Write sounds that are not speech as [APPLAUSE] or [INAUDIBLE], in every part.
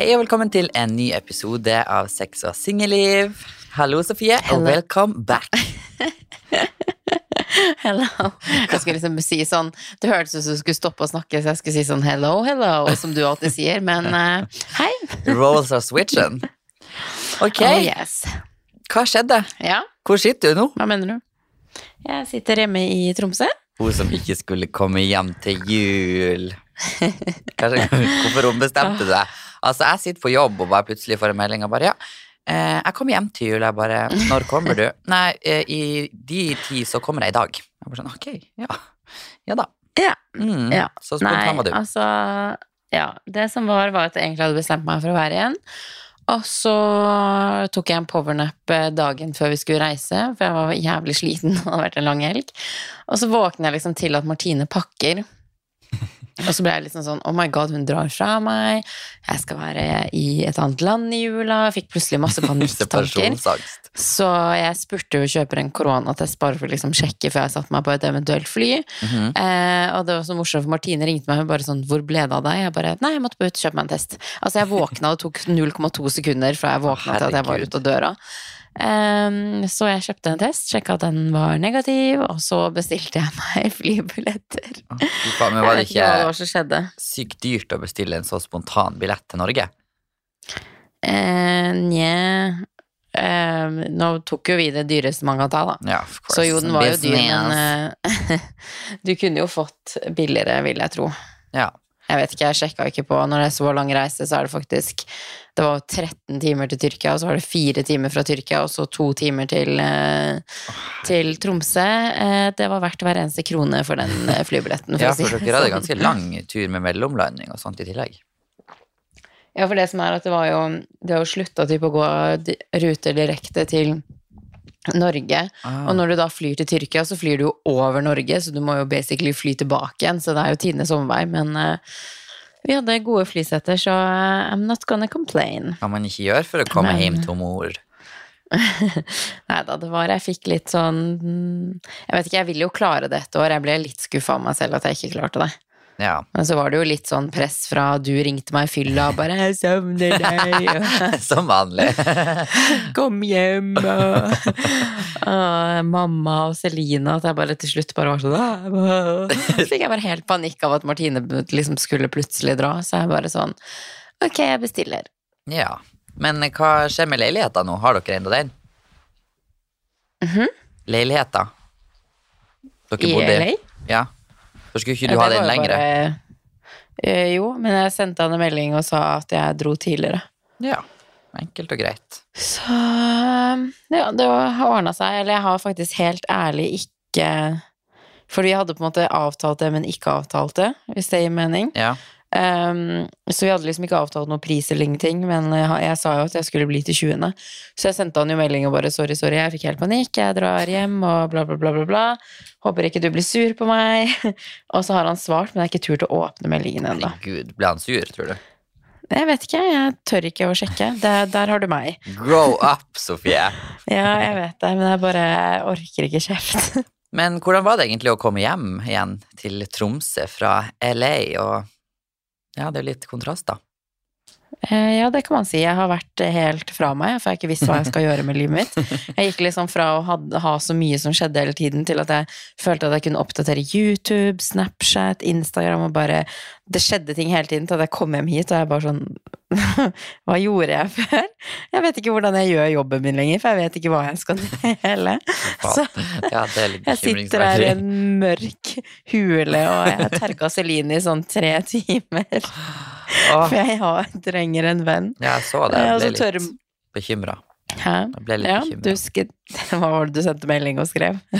Hei og velkommen til en ny episode av Sex og singelliv. Hallo, Sofie, og welcome back. [LAUGHS] Hello. Jeg skulle liksom si sånn Det hørtes ut som du skulle stoppe å snakke, så jeg skulle si sånn hello, hello, som du alltid sier, men uh, hei. [LAUGHS] Roles are switching. Ok, Oh, yes. hva skjedde? Ja, Hvor sitter du nå? hva mener du? Jeg sitter hjemme i Tromsø. Hun som ikke skulle komme hjem til jul. Kanskje, hvorfor ombestemte bestemte [LAUGHS] deg? Altså, jeg sitter på jobb og bare plutselig får en melding og bare ja. Eh, jeg kommer hjem til jul. Jeg bare Når kommer du? [LAUGHS] Nei, eh, i de ti så kommer jeg i dag. Jeg bare sånn, ok, ja. Ja da. Ja. Mm, Ja. Så spontan var du. Nei, altså Ja, det som var, var at jeg egentlig hadde bestemt meg for å være igjen. Og så tok jeg en powernap eh, dagen før vi skulle reise, for jeg var jævlig sliten. [LAUGHS] Det hadde vært en lang helg. Og så våkner jeg liksom til at Martine pakker. [LAUGHS] Og så ble jeg liksom sånn Oh my god, hun drar fra meg. Jeg skal være i et annet land i jula. Jeg fikk plutselig masse panikktanker. [LAUGHS] Så jeg spurte jo kjøper en koronatest bare for å liksom sjekke før jeg satte meg på et eventuelt fly. Mhm. eh, og det var så morsomt, for Martine ringte meg og bare sånn 'Hvor ble det av deg?' Jeg bare 'Nei, jeg måtte bare ut og kjøpe meg en test'. Altså, jeg våkna, det tok 0,2 sekunder fra jeg våkna til at jeg var Herregud. ute av døra. Eh, så jeg kjøpte en test, sjekka at den var negativ, og så bestilte jeg meg [LAUGHS] flybilletter. Faen, Men var det ikke hva det som skjedde. sykt dyrt å bestille en så spontan billett til Norge? Eh, Nje eh, Nå tok jo vi det dyreste man kan ta, da. Ja. Så jo, den var jo dyr, men eh, [LAUGHS] du kunne jo fått billigere, vil jeg tro. Ja. Jeg vet ikke, jeg sjekka ikke på Når det er så lang reise, så er det faktisk Det var 13 timer til Tyrkia, og så var det fire timer fra Tyrkia, og så to timer til, eh, til Tromsø. Eh, det var verdt hver eneste krone for den eh, flybilletten. ja, å si for det dere hadde sånn. ganske lang tur med mellomlanding og sånt i tillegg. Ja, for det som er at det var jo Det har jo slutta typ å gå ruter direkte til Norge. Ah. Og når du da flyr til Tyrkia, så flyr du jo over Norge, så du må jo basically fly tilbake igjen, så det er jo tidenes omvei. Men uh, vi hadde gode flysetter, så uh, I'm not gonna complain. Hva man ikke gjør for å komme Men- hjem til mor. [LAUGHS] Nei da, det var Jeg fikk litt sånn Jeg vet ikke, jeg ville jo klare det et år. Jeg ble litt skuffa av meg selv at jeg ikke klarte det. Ja. Men så var det jo litt sånn press fra du ringte meg i fylla og bare 'Jeg savner deg', [LAUGHS] Som vanlig. [LAUGHS] 'Kom hjem', og, og mamma og Selina At jeg bare til slutt bare var sånn «Ah, Så fikk jeg bare helt panikk av at Martine liksom skulle plutselig dra, så jeg bare sånn Ok, jeg bestiller. ja. Men hva skjer med leiligheta nå? Har dere ennå den? Mhm. Leiligheta? Dere I bodde LA? Ja. For skulle ikke Ja, du ha den lenger? bare- Eh, jo, men jeg sendte han en melding og sa at jeg dro tidligere. Ja. Enkelt og greit. Så ja, det har ordna seg. Eller jeg har faktisk helt ærlig ikke For vi hadde på en måte avtalt det, men ikke avtalt det, hvis det gir mening. Ja. Um, så vi hadde liksom ikke avtalt noen pris eller ingenting, men jeg, jeg sa jo at jeg skulle bli til 20. Så jeg sendte han jo melding og bare 'sorry, sorry, jeg fikk helt panikk, jeg drar hjem', og bla, bla, bla, bla, bla. Håper ikke du blir sur på meg. [LAUGHS] og så har han svart, men jeg har ikke turt å åpne meldingen ennå. Ble han sur, tror du? Jeg vet ikke, jeg tør ikke å sjekke. Der, der har du meg. Grow up, Sofie. [LAUGHS] Ja, jeg vet det, men jeg bare jeg orker ikke kjeft. [LAUGHS] Men hvordan var det egentlig å komme hjem igjen til Tromsø fra LA? Og ja, det er litt kontrast, da. Eh, Ja, det kan man si. Jeg har vært helt fra meg, for jeg har ikke visst hva jeg skal gjøre med livet mitt. Jeg gikk liksom fra å ha, ha så mye som skjedde hele tiden, til at jeg følte at jeg kunne oppdatere YouTube, Snapchat, Instagram, og bare Det skjedde ting hele tiden til at jeg kom hjem hit, og jeg bare sånn [LAUGHS] Hva gjorde jeg før? Jeg vet ikke hvordan jeg gjør jobben min lenger, for jeg vet ikke hva jeg skal dele. Så jeg sitter her i en mørk hule, og jeg terka Celine i sånn tre timer. [LAUGHS] For jeg har, trenger en venn. ja, jeg så det. Jeg ble ble tør- litt bekymra. Hæ? Jeg ble litt Ja, bekymra. du sk... [LAUGHS] Hva var det du sendte melding og skrev? [LAUGHS]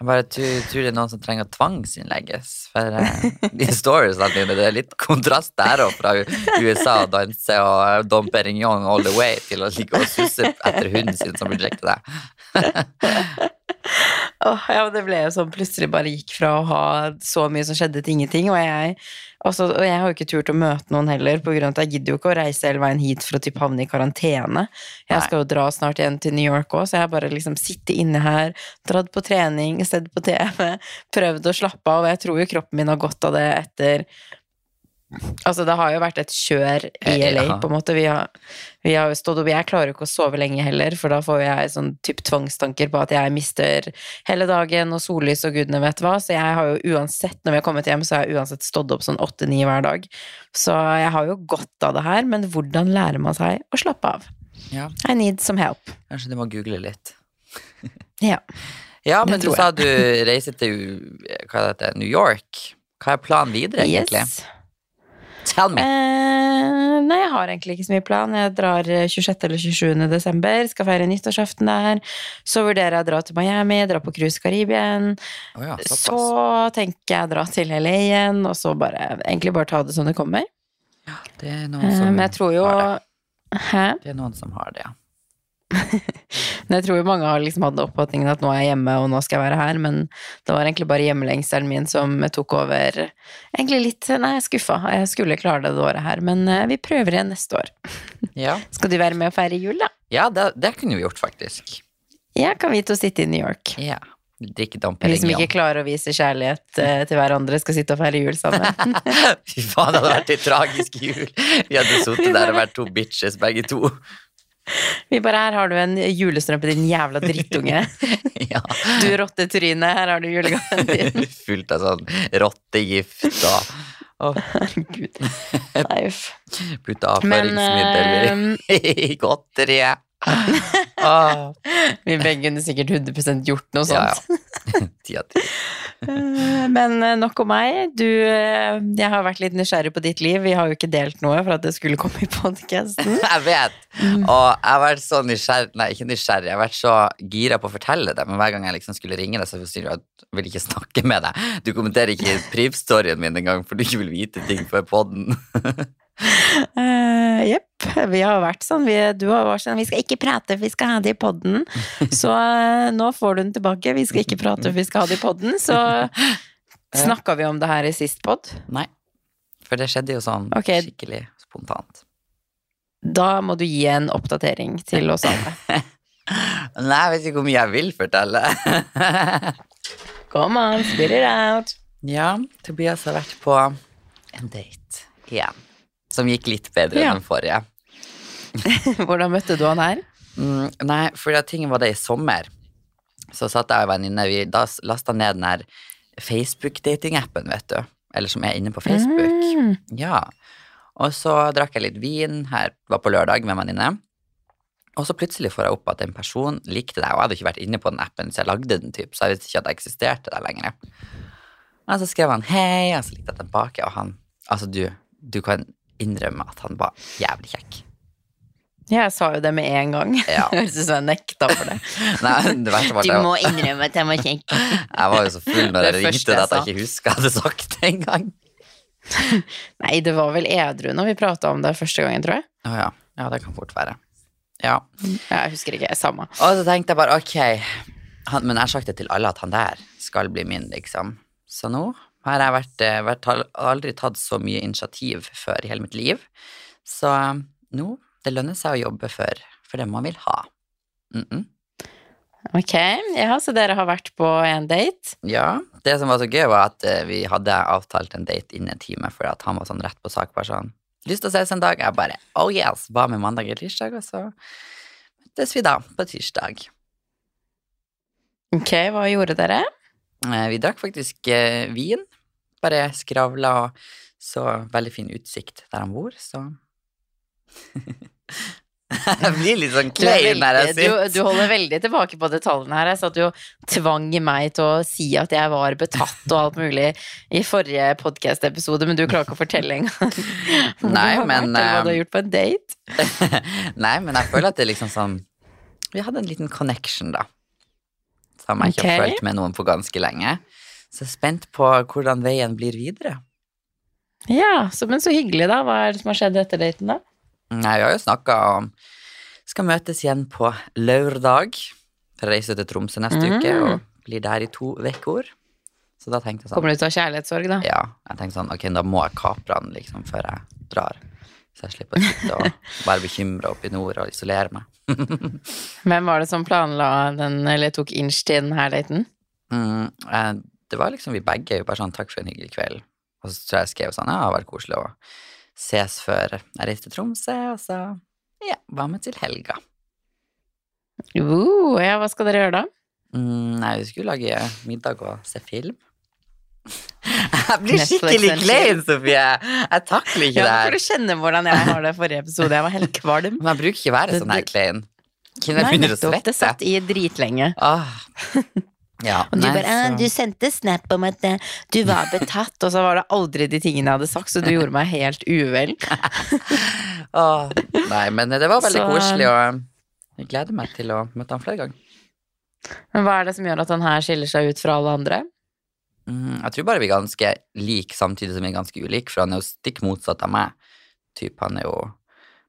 Jeg bare tror, det er noen som trenger å tvangsinnlegges. For uh, [LAUGHS] de storiesene dine, det er litt kontrast der òg, fra USA og danse og eh, Dom Perignon all the way til å ligge og susse etter hunden sin som drikke deg. Åh, ja, det ble jo sånn plutselig bare gikk fra å ha så mye som skjedde til ingenting, og jeg, også, og jeg har jo ikke turt å møte noen heller, på grunn av at jeg gidder jo ikke å reise hele veien hit for å typ havne i karantene. Jeg Nei. skal jo dra snart igjen til New York òg, så jeg har bare liksom sittet inne her, dratt på trening, sett på TV, prøvd å slappe av, og jeg tror jo kroppen min har godt av det etter Altså, det har jo vært et kjør i Eh, LA, ja. på en måte. Vi har, vi har jo stått opp Jeg klarer jo ikke å sove lenge heller, for da får jeg sånn type tvangstanker på at jeg mister hele dagen og sollys og gudene vet hva. Så jeg har jo uansett, når vi har kommet hjem, så har jeg uansett stått opp sånn åtte-ni hver dag. Så jeg har jo godt av det her, men hvordan lærer man seg å slappe av? Ja, I need some help. kanskje du må google litt. [LAUGHS] Ja. Ja, men du sa du reiser til hva det heter, New York. Hva er planen videre, egentlig? Yes. Tell me. Eh, nei, jeg har egentlig ikke så mye plan. Jeg drar eh, 26. eller 27. desember, skal feire nyttårsaften der. Så vurderer jeg å dra til Miami, dra på cruise Karibien. Oh ja. Så tenker jeg å dra til LA igjen, og så bare, egentlig bare ta det som det kommer. Ja, Det er noen Eh, som men jeg tror jo har det. Hæ? Det er noen som har det, ja. Men jeg tror jo mange har liksom hatt oppfatningen at nå er jeg hjemme, og nå skal jeg være her, men det var egentlig bare hjemlengselen min som tok over. Egentlig litt Nei, jeg er skuffa. Jeg skulle klare det det året her, men eh, vi prøver igjen neste år. Ja, [LAUGHS] Skal du være med og feire jul, da? ja det, det kunne vi gjort, faktisk. Ja, kan vi to sitte i New York? Ja. Drikke Dom Vi som ikke klarer å vise kjærlighet eh, til hverandre, skal sitte og feire jul sammen. [LAUGHS] Fy faen, det hadde vært en tragisk jul. Vi hadde sittet der og vært to bitches, begge to. Vi bare her har du en julestrømpe, din jævla drittunge. [LAUGHS] ja. Du rottetryne, her har du julegaven din. [LAUGHS] Fullt av sånn rottegift og Oh. Herregud. Nei, uff. Putt avføringsmiddel ehm, [LAUGHS] i godteriet. Vi begge kunne sikkert 100 gjort noe sånt. Ja, ja. 10 av 10. Men eh, nok om meg. Du, eh, jeg har vært litt nysgjerrig på ditt liv. Vi har jo ikke delt noe for at det skulle komme i podkasten. [LAUGHS] Jeg vet. Og jeg har vært så nysgjerrig Nei, ikke nysgjerrig. Jeg har vært så gira på å fortelle det, men hver gang jeg liksom skulle ringe deg, så sier du at jeg vil ikke snakke med deg. Du kommenterer ikke [LAUGHS] Priv-storyen min engang, for du ikke vil vite ting før podden. [LAUGHS] [LAUGHS] Jepp. vi har vært sånn. Vi, du har vært sånn Vi skal ikke prate, vi skal ha det i podden. [LAUGHS] Så uh, nå får du den tilbake. Vi skal ikke prate, vi skal ha det i podden. Så [LAUGHS] snakka vi om det her i sist pod. Nei. For det skjedde jo sånn okay. skikkelig spontant. Da må du gi en oppdatering til oss alle. Nei, jeg vet ikke hvor mye jeg vil fortelle. Come on, spit it out. ja, Tobias har vært på en date igjen. Som gikk litt bedre Ja. enn den forrige. [LAUGHS] Hvordan møtte du han her? Mm, nei, for tingen var det i sommer. Så satt jeg og en venninne, vi da lasta ned den her Facebook-datingappen, vet du. Eller som er inne på Facebook. Mm. Ja. Og så drakk jeg litt vin her, var på lørdag med en venninne. Og så plutselig får jeg opp at en person likte deg, og jeg hadde ikke vært inne på den appen, så jeg lagde den, typ, så jeg visste ikke at jeg eksisterte der lenger. Og så skrev han hei, og så likte jeg tilbake, og han Altså, du, du kan innrømme at han var jævlig kjekk. Jeg sa jo det med en gang. Ja. Høres ut som jeg nekta for det. [LAUGHS] Nei, det var du må innrømme at jeg var kjekk. [LAUGHS] jeg var jo så full når jeg ringte at jeg ikke husker jeg hadde sagt det engang. [LAUGHS] Nei, det var vel edru når vi prata om det første gangen, tror jeg. Oh, ja. Ja, det kan fort være. Ja. Jeg husker ikke. Samme. Og så tenkte jeg bare ok, han, men jeg har sagt det til alle at han der skal bli min, liksom. Så nå har jeg vært, eh, vært, aldri tatt så mye initiativ før i hele mitt liv. Så nå, det lønner seg å jobbe for, for det man vil ha. Mm -mm. Ok, ja, så dere har vært på en date? Ja, det som var så gøy var at eh, vi hadde avtalt en date innen en time, for at han var sånn rett på sak, bare sånn, lyst til å ses en dag? Jeg bare, oh yes, hva med mandag eller tirsdag? Og så møttes vi da på tirsdag. Ok, hva gjorde dere? Eh, Vi drakk faktisk eh, vin, bare skravla og så veldig fin utsikt der han bor, så [LAUGHS] Jeg blir litt sånn Du, klein når jeg sitter. du, du holder veldig tilbake på detaljene her. Jeg satt jo tvang meg til å si at jeg var betatt og alt mulig i forrige podkast-episode, men du klarer ikke å fortelle engang [LAUGHS] Nei, men, hva du har eh, gjort på en date. [LAUGHS] Nei, men jeg føler at det er liksom sånn Vi hadde en liten connection, da. Som jeg ikke har Ok. følt med noen på ganske lenge. Så jeg er spent på hvordan veien blir videre. Ja, så, men så hyggelig, da. Hva er det som har skjedd etter daten, da? Nei, vi har jo snakka om Skal møtes igjen på lørdag. For jeg reiser til Tromsø neste Mm. uke og blir der i to uker. Så da tenkte jeg sånn Kommer du til å ha kjærlighetssorg, da? Ja, jeg tenkte sånn Ok, da må jeg kapre han liksom før jeg drar. Så jeg slipper å sitte og [LAUGHS] være bekymra oppe i nord og isolere meg. Hvem var det som planla den, eller tok inch til denne daten? Mm, eh, det var liksom vi begge jo bare sånn takk for en hyggelig kveld. Og så tror jeg jeg skrev sånn, ja, vært koselig å ses før jeg reiste til Tromsø, og så ja, hva med til helga. Uh, ja, hva skal dere gjøre da? Mm, nei, vi skulle lage middag og se film. Jeg blir skikkelig klein, Sofie! Jeg takler ikke Ja, det her. du kjenner hvordan jeg har det forrige episode. Jeg var helt kvalm. Men jeg bruker ikke være sånn her klein. Kunne jeg begynne å svette? Det satt i dritlenge. Åh. Ja, Og du nei, bare «Ah, så- Du sendte snap om at eh, du var betatt, og så var det aldri de tingene jeg hadde sagt, så du gjorde meg helt uvel. [LAUGHS] Åh, Nei, men det var veldig Så- koselig, og jeg gleder meg til å møte han flere ganger. Men hva er det som gjør at han her skiller seg ut fra alle andre? Mm, jeg tror bare vi er ganske like samtidig som vi er ganske ulike, for han er jo stikk motsatt av meg. Typ, han er jo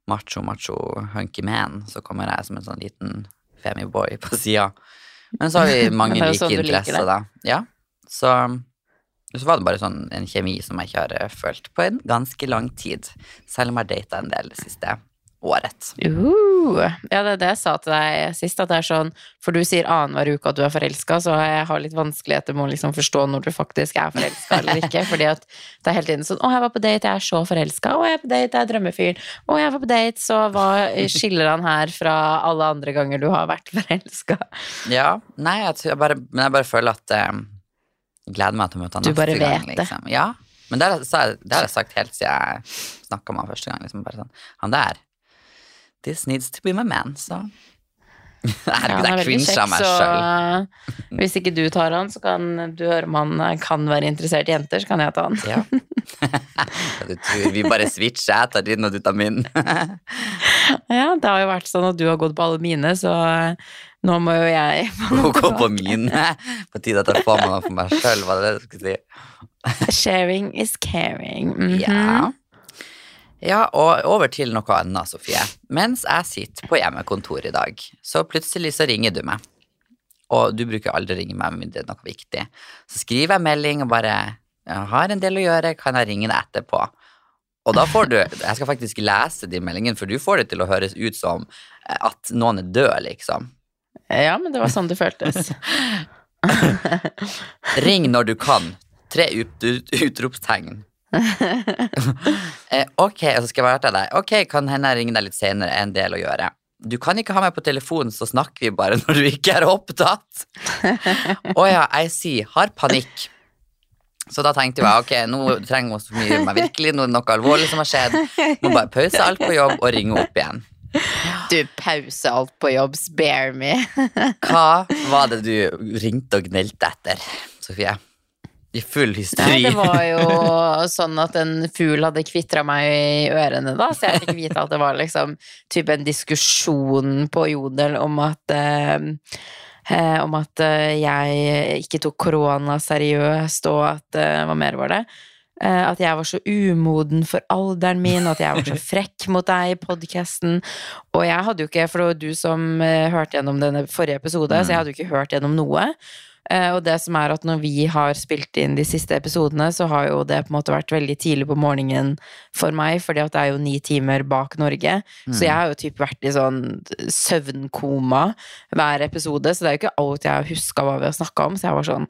macho, macho, hunky man, så kommer jeg som en sånn liten femiboy på sida. Men så har vi [LAUGHS] mange like sånn interesser, da. Ja, så, så var det bare sånn en kjemi som jeg ikke har eh, følt på en ganske lang tid. Selv om jeg har data en del det siste året. Uh, ja, det er det jeg sa til deg sist, at det er sånn For du sier annenhver uke at du er forelska, så jeg har litt vanskeligheter med å liksom forstå når du faktisk er forelska eller ikke. [LAUGHS] Fordi at det er hele tiden sånn 'Å, jeg var på date, jeg er så forelska'. 'Å, jeg er på date, jeg er drømmefyren'. 'Å, jeg var på date', så hva skiller han her fra alle andre ganger du har vært forelska? Ja, nei, jeg, jeg bare, men jeg bare føler at eh, gleder meg til å møte han Du bare gang. vet det. Liksom. Ja, men det har, jeg- det sagt helt siden jeg snakka med han første gang. Liksom, sånn, han der This needs to be my man, så [LAUGHS] Herregud, jeg cringe av meg sjøl. hvis ikke du tar han, så kan du høre om han kan være interessert i jenter, så kan jeg ta han. Ja. [LAUGHS] Du tror, vi bare switcher, jeg tar din og du tar min. [LAUGHS] Ja, det har jo vært sånn at du har gått på alle mine, så nå må jo jeg Gå på mine. På tide at jeg får meg noe for meg sjøl, var det det du skulle si? Sharing is caring. Mhm. Ja. Ja, og over til noe annet, Sofie. Mens jeg sitter på hjemmekontor i dag, så plutselig så ringer du meg. Og du bruker aldri ringe meg om det er noe viktig. Så skriver jeg melding og bare jeg 'Har en del å gjøre, kan jeg ringe deg etterpå?' Og da får du Jeg skal faktisk lese de meldingene, for du får det til å høres ut som eh, at noen er død, liksom. Ja, men det var sånn det føltes. [LAUGHS] Ring når du kan. Tre ut, ut, utropstegn. [LAUGHS] eh, ok, så skal jeg være til deg. Ok, kan hende jeg ringer deg litt senere. En del å gjøre. Du kan ikke ha meg på telefonen, så snakker vi bare når du ikke er opptatt. [LAUGHS] Å ja, jeg sier har panikk. Så da tenkte jeg ok, nå trenger hun så mye meg virkelig, nå er det noe alvorlig som har skjedd. Må bare pause alt på jobb og ringe opp igjen. Du pause alt på jobb, spare me. Hva var det du ringte og gnelte etter, Sofie? I full Nei, det var jo [LAUGHS] sånn at en fugl hadde kvitra meg i ørene da, så jeg fikk vite at det var liksom type en diskusjon på Jodel om at eh, eh, om at eh, jeg ikke tok korona seriøst, og at eh, Hva mer var det? Eh, at jeg var så umoden for alderen min, at jeg var så frekk mot deg i podkasten. Og jeg hadde jo ikke, for det var du som hørte gjennom denne forrige episode, så jeg hadde jo ikke hørt gjennom noe. Eh, og det som er at når vi har spilt inn de siste episodene, så har jo det på en måte vært veldig tidlig på morgenen for meg, fordi at det er jo ni timer bak Norge. Så jeg har jo typ vært i sånn søvnkoma hver episode, så det er jo ikke alt jeg har huska hva vi har snakka om. Så jeg var sånn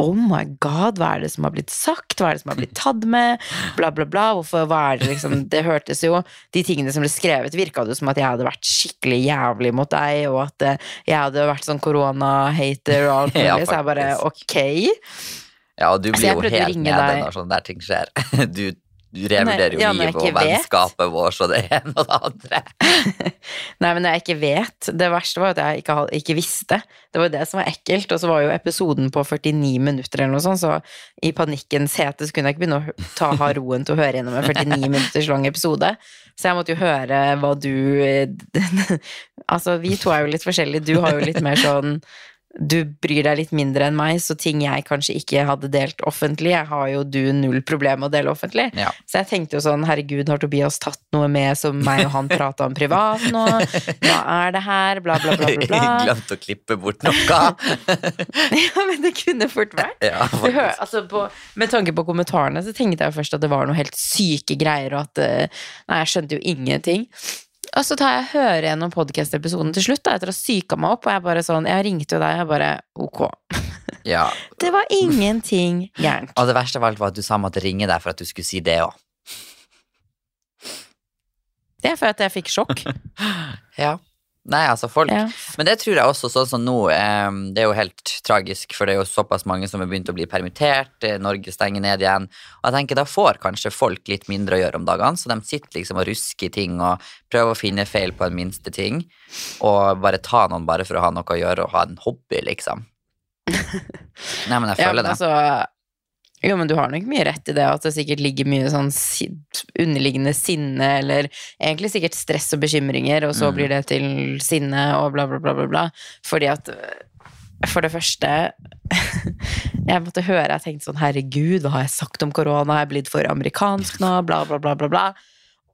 Oh my god, hva er det som har blitt sagt? Hva er det som har blitt tatt med? Bla, bla, bla. Hvorfor, hva er det liksom Det hørtes jo De tingene som ble skrevet, virka det som at jeg hadde vært skikkelig jævlig mot deg, og at eh, jeg hadde vært sånn korona-hater og alt [LAUGHS] mulig. Ja, så jeg bare ok. Ja, og du blir jo helt med deg. når sånne der ting skjer. [LAUGHS] Du revurderer jo ja, livet og vennskapet vårt og det ene og det andre. [LAUGHS] Nei, men når jeg ikke vet Det verste var at jeg ikke, ikke visste. Det var jo det som var ekkelt. Og så var jo episoden på 49 minutter eller noe sånt, så i panikkens hete så kunne jeg ikke begynne å ta ha roen til å høre gjennom en 49 [LAUGHS] minutters lang episode. Så jeg måtte jo høre hva du [LAUGHS] Altså, vi to er jo litt forskjellige. Du har jo litt mer sånn du bryr deg litt mindre enn meg, så ting jeg kanskje ikke hadde delt offentlig, jeg har jo du null problem med å dele offentlig. Ja. Så jeg tenkte jo sånn, herregud, har Tobias tatt noe med som meg og han prata om privat nå? Hva er det her? Bla, bla, bla, bla. bla. [LAUGHS] Glemt å klippe bort noe. [LAUGHS] Ja, men det kunne fort vært. Ja, Du hør, altså på, med tanke på kommentarene så tenkte jeg først at det var noe helt syke greier, og at eh, Nei, jeg skjønte jo ingenting. Og så tar jeg og hører gjennom podkast-episoden til slutt, da, etter å ha psyka meg opp, og jeg bare sånn Jeg ringte jo deg, jeg bare ok. Ja. [LAUGHS] Det var ingenting gærent. Og det verste av alt var at du sa at ringe deg for at du skulle si det òg. Det er for at jeg fikk sjokk. [LAUGHS] Ja. Nei, altså folk Ja. Men det tror jeg også, sånn som nå, det er jo helt tragisk, for det er jo såpass mange som er begynt å bli permittert, eh, Norge stenger ned igjen, og jeg tenker da får kanskje folk litt mindre å gjøre om dagene, så de sitter liksom og rusker i ting og prøver å finne feil på en minste ting, og bare ta noen bare for å ha noe å gjøre og ha en hobby, liksom. [LAUGHS] Nei, men jeg Ja, føler altså, det. Jo, men du har nok mye rett i det, at det sikkert ligger mye sånn underliggende sinne, eller egentlig sikkert stress og bekymringer, og så Mm. blir det til sinne og bla, bla, bla, bla, bla. Fordi at for det første [LAUGHS] Jeg måtte høre, jeg tenkte sånn herregud, hva har jeg sagt om korona, har jeg blitt for amerikansk nå, bla, bla, bla, bla, bla.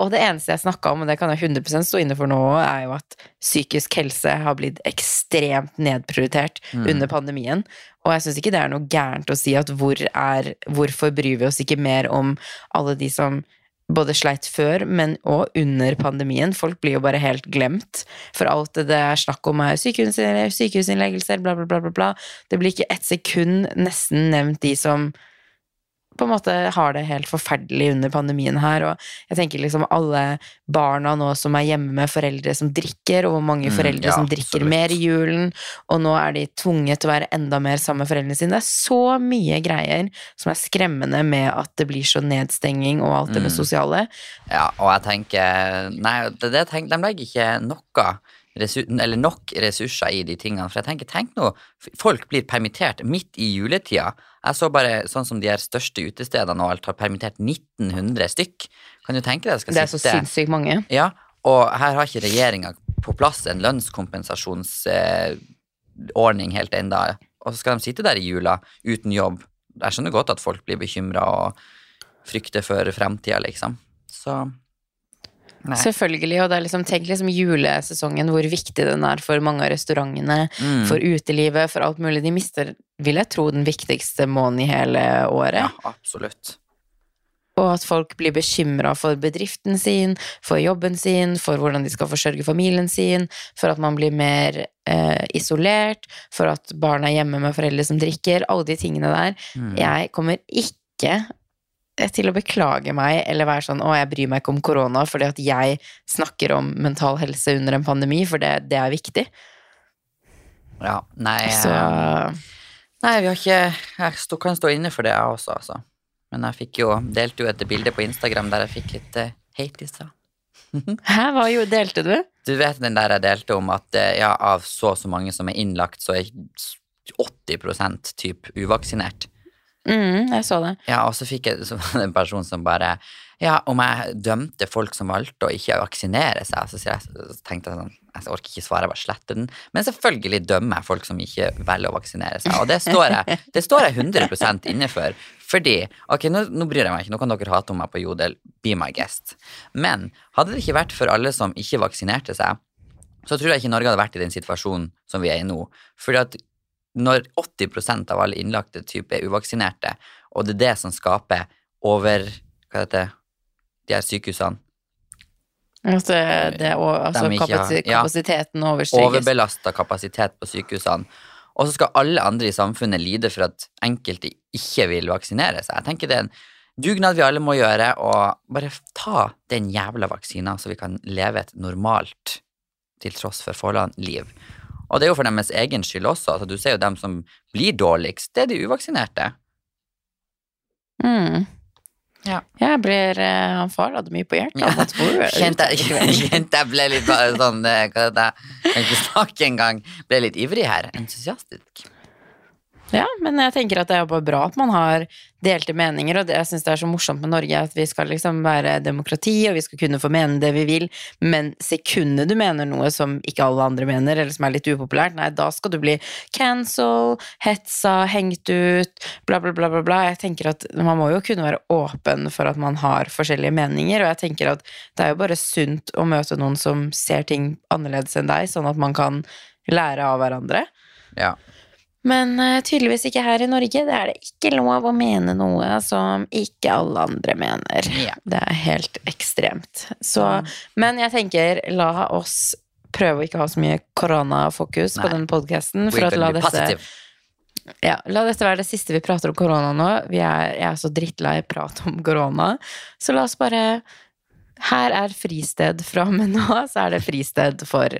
Og det eneste jeg snakka om, og det kan jeg 100 stå inne for nå, er jo at psykisk helse har blitt ekstremt nedprioritert Mm. under pandemien. Og jeg syns ikke det er noe gærent å si at hvor er Hvorfor bryr vi oss ikke mer om alle de som både sleit før, men òg under pandemien. Folk blir jo bare helt glemt. For alt det det er snakk om, er sykehusinnleggelser, bla, bla, bla, bla, bla. Det blir ikke ett sekund nesten nevnt de som på en måte har det helt forferdelig under pandemien her. Og jeg tenker liksom alle barna nå som er hjemme med foreldre som drikker, og hvor mange Mm, foreldre ja, som drikker absolutt. mer i julen, og nå er de tvunget til å være enda mer sammen med foreldrene sine. Det er så mye greier som er skremmende med at det blir så nedstenging og alt det med Mm. sosiale. Ja, og jeg tenker Nei, det, det tenker, de legger ikke noe eller nok ressurser i de tingene. For jeg tenker, tenk nå, folk blir permittert midt i juletida. Jeg så bare sånn som de her største utestedene og alt har permittert 1900 stykk. Kan du tenke deg det skal Det er så sitte sinnssykt mange. Ja, og her har ikke regjeringa på plass en lønnskompensasjonsordning helt enda. Og så skal de sitte der i jula uten jobb. Jeg skjønner godt at folk blir bekymra og frykter for fremtida, liksom. Så Nei. Selvfølgelig, og det er liksom, tenk liksom julesesongen, hvor viktig den er for mange av restaurantene, Mm. for utelivet, for alt mulig. De mister, vil jeg tro, den viktigste måneden i hele året. Ja, absolutt. Og at folk blir bekymra for bedriften sin, for jobben sin, for hvordan de skal forsørge familien sin, for at man blir mer eh, isolert, for at barn er hjemme med foreldre som drikker, alle de tingene der. Mm. Jeg kommer ikke til å beklage meg eller være sånn 'Å, jeg bryr meg ikke om korona', fordi at jeg snakker om mental helse under en pandemi, for det, det er viktig. Ja, nei Så eh, Nei, vi har ikke Jeg kan stå inne for det, jeg også, altså. Men jeg fikk jo delte jo et bilde på Instagram der jeg fikk litt uh, hate i stad. [LAUGHS] Hæ, hva jo, delte du? Du vet den der jeg delte om at eh, ja, av så og så mange som er innlagt, så er 80% typ uvaksinert. Mm, jeg så det. Ja, og så fikk jeg så var det [LAUGHS] en person som bare Ja, om jeg dømte folk som valgte å ikke vaksinere seg, så, jeg, så tenkte jeg sånn Jeg orker ikke svare, jeg bare sletter den. Men selvfølgelig dømmer jeg folk som ikke velger å vaksinere seg, og det står jeg, [LAUGHS] det står jeg 100 inne for. Fordi Ok, nå, nå bryr jeg meg ikke, nå kan dere hate om meg på Jodel, be my guest. Men hadde det ikke vært for alle som ikke vaksinerte seg, så tror jeg ikke Norge hadde vært i den situasjonen som vi er i nå. Fordi at når 80% av alle innlagte type er uvaksinerte, og det er det som skaper over Hva heter det? De her sykehusene. Altså, det, altså, De ikke har- ja. kapasiteten overstiges. Overbelasta kapasitet på sykehusene. Og så skal alle andre i samfunnet lide for at enkelte ikke vil vaksinere seg. Jeg tenker det er en dugnad vi alle må gjøre, og bare ta den jævla vaksina, så vi kan leve et normalt, til tross for forholdene, liv. Og det er jo for deres egen skyld også. Altså, du ser jo dem som blir dårligst, det er de uvaksinerte. Mm. Ja. Jeg blir eh, Han far hadde mye på hjertet. Ja. [LAUGHS] Kjente jeg, [LAUGHS] kjente jeg ble litt bare sånn eh, Hva heter det? Jeg kan ikke snakke engang. Ble litt ivrig her. Entusiastisk. Ja, men jeg tenker at det er bare bra at man har delte meninger, og det, jeg syns det er så morsomt med Norge at vi skal liksom være demokrati, og vi skal kunne få mene det vi vil, men sekundet du mener noe som ikke alle andre mener, eller som er litt upopulært, nei, da skal du bli cancel, hetsa, hengt ut, bla, bla, bla, bla, bla. Jeg tenker at man må jo kunne være åpen for at man har forskjellige meninger, og jeg tenker at det er jo bare sunt å møte noen som ser ting annerledes enn deg, sånn at man kan lære av hverandre. Ja. Men uh, tydeligvis ikke her i Norge. Det er det ikke lov å mene noe som ikke alle andre mener. Ja. Det er helt ekstremt. Så, men jeg tenker, la oss prøve å ikke ha så mye koronafokus på den podkasten. For at la dette. Ja, La dette være det siste vi prater om korona nå. Vi er, jeg er så drittlei prat om korona. Så la oss bare Her er fristed fra og med nå, så er det fristed for